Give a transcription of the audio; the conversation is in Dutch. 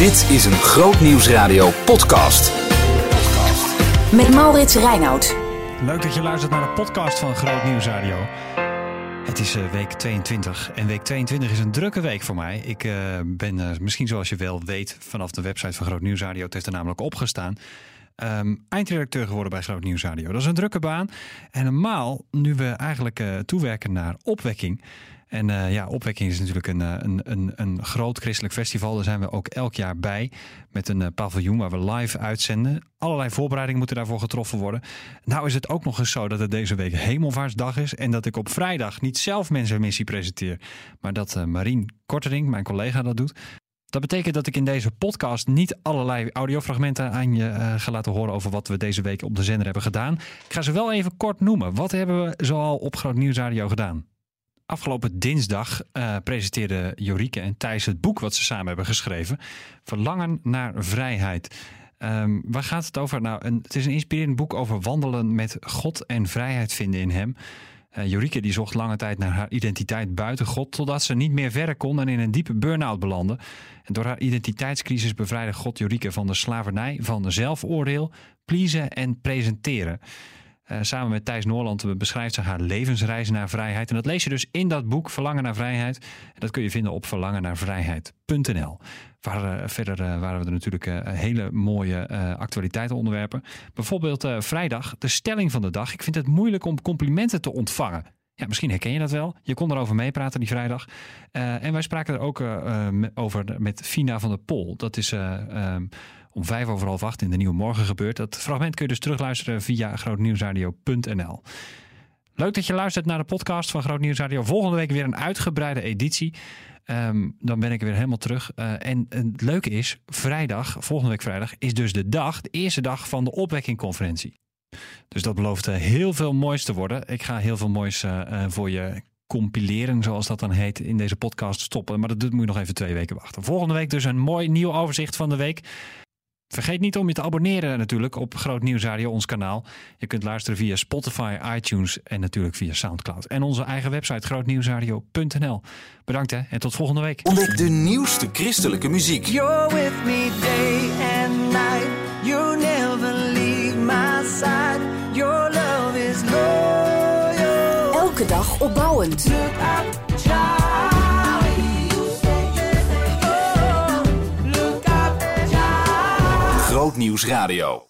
Dit is een Groot Nieuwsradio podcast. Met Maurits Reinoud. Leuk dat je luistert naar de podcast van Groot Nieuws Radio. Het is eh, week 22 en week 22 is een drukke week voor mij. Ik eh, ben eh, misschien zoals je wel weet vanaf de website van Groot Nieuws Radio, het heeft er namelijk opgestaan, ehm, eindredacteur geworden bij Groot Nieuws Radio. Dat is een drukke baan. En normaal, nu we eigenlijk toewerken naar opwekking, en uh, ja, Opwekking is natuurlijk een, een, een, een groot christelijk festival. Daar zijn we ook elk jaar bij. Met een uh, paviljoen waar we live uitzenden. Allerlei voorbereidingen moeten daarvoor getroffen worden. Nou is het ook nog eens zo dat het deze week Hemelvaartsdag is. En dat ik op vrijdag niet zelf mensen missie presenteer. Maar dat uh, Marien Kortering, mijn collega, dat doet. Dat betekent dat ik in deze podcast niet allerlei audiofragmenten aan je ga laten horen over wat we deze week op de zender hebben gedaan. Ik ga ze wel even kort noemen. Wat hebben we zoal op Groot Nieuwsradio gedaan? Afgelopen dinsdag uh, presenteerden Jorike en Thijs het boek wat ze samen hebben geschreven. Verlangen naar vrijheid. Um, waar gaat het over? Nou, het is een inspirerend boek over wandelen met God en vrijheid vinden in hem. Uh, Jorike die zocht lange tijd naar haar identiteit buiten God, totdat ze niet meer verder kon en in een diepe burn-out belandde. En door haar identiteitscrisis bevrijdde God Jorike van de slavernij, van zelfoordeel, pleasen en presenteren. Uh, samen met Thijs Noorland beschrijft ze haar levensreis naar vrijheid. En dat lees je dus in dat boek Verlangen naar Vrijheid. Dat kun je vinden op verlangennaarvrijheid.nl. Waar, uh, verder uh, waren we er natuurlijk hele mooie actualiteitenonderwerpen. Bijvoorbeeld vrijdag, de stelling van de dag. Ik vind het moeilijk om complimenten te ontvangen. Ja, misschien herken je dat wel. Je kon erover meepraten die vrijdag. en wij spraken er ook over met Fina van der Pol. Dat is ehm, om vijf over half acht in de Nieuwe Morgen gebeurt. Dat fragment kun je dus terugluisteren via grootnieuwsradio.nl. Leuk dat je luistert naar de podcast van Groot Nieuwsradio. Volgende week weer een uitgebreide editie. Um, dan ben ik weer helemaal terug. Uh, en het leuke is, vrijdag, volgende week vrijdag, is dus de dag, de eerste dag van de opwekkingconferentie. Dus dat belooft uh, heel veel moois te worden. Ik ga heel veel moois uh, voor je compileren, zoals dat dan heet, in deze podcast stoppen. Maar dat moet je nog even twee weken wachten. Volgende week dus een mooi nieuw overzicht van de week. Vergeet niet om je te abonneren natuurlijk op Groot Nieuws Radio, ons kanaal. Je kunt luisteren via Spotify, iTunes en natuurlijk via Soundcloud. En onze eigen website grootnieuwsradio.nl. Bedankt hè en tot volgende week. Ontdek de nieuwste christelijke muziek. You're with me day and night. You never leave my side. Your love is loyal. Elke dag opbouwend. Groot Nieuws Radio.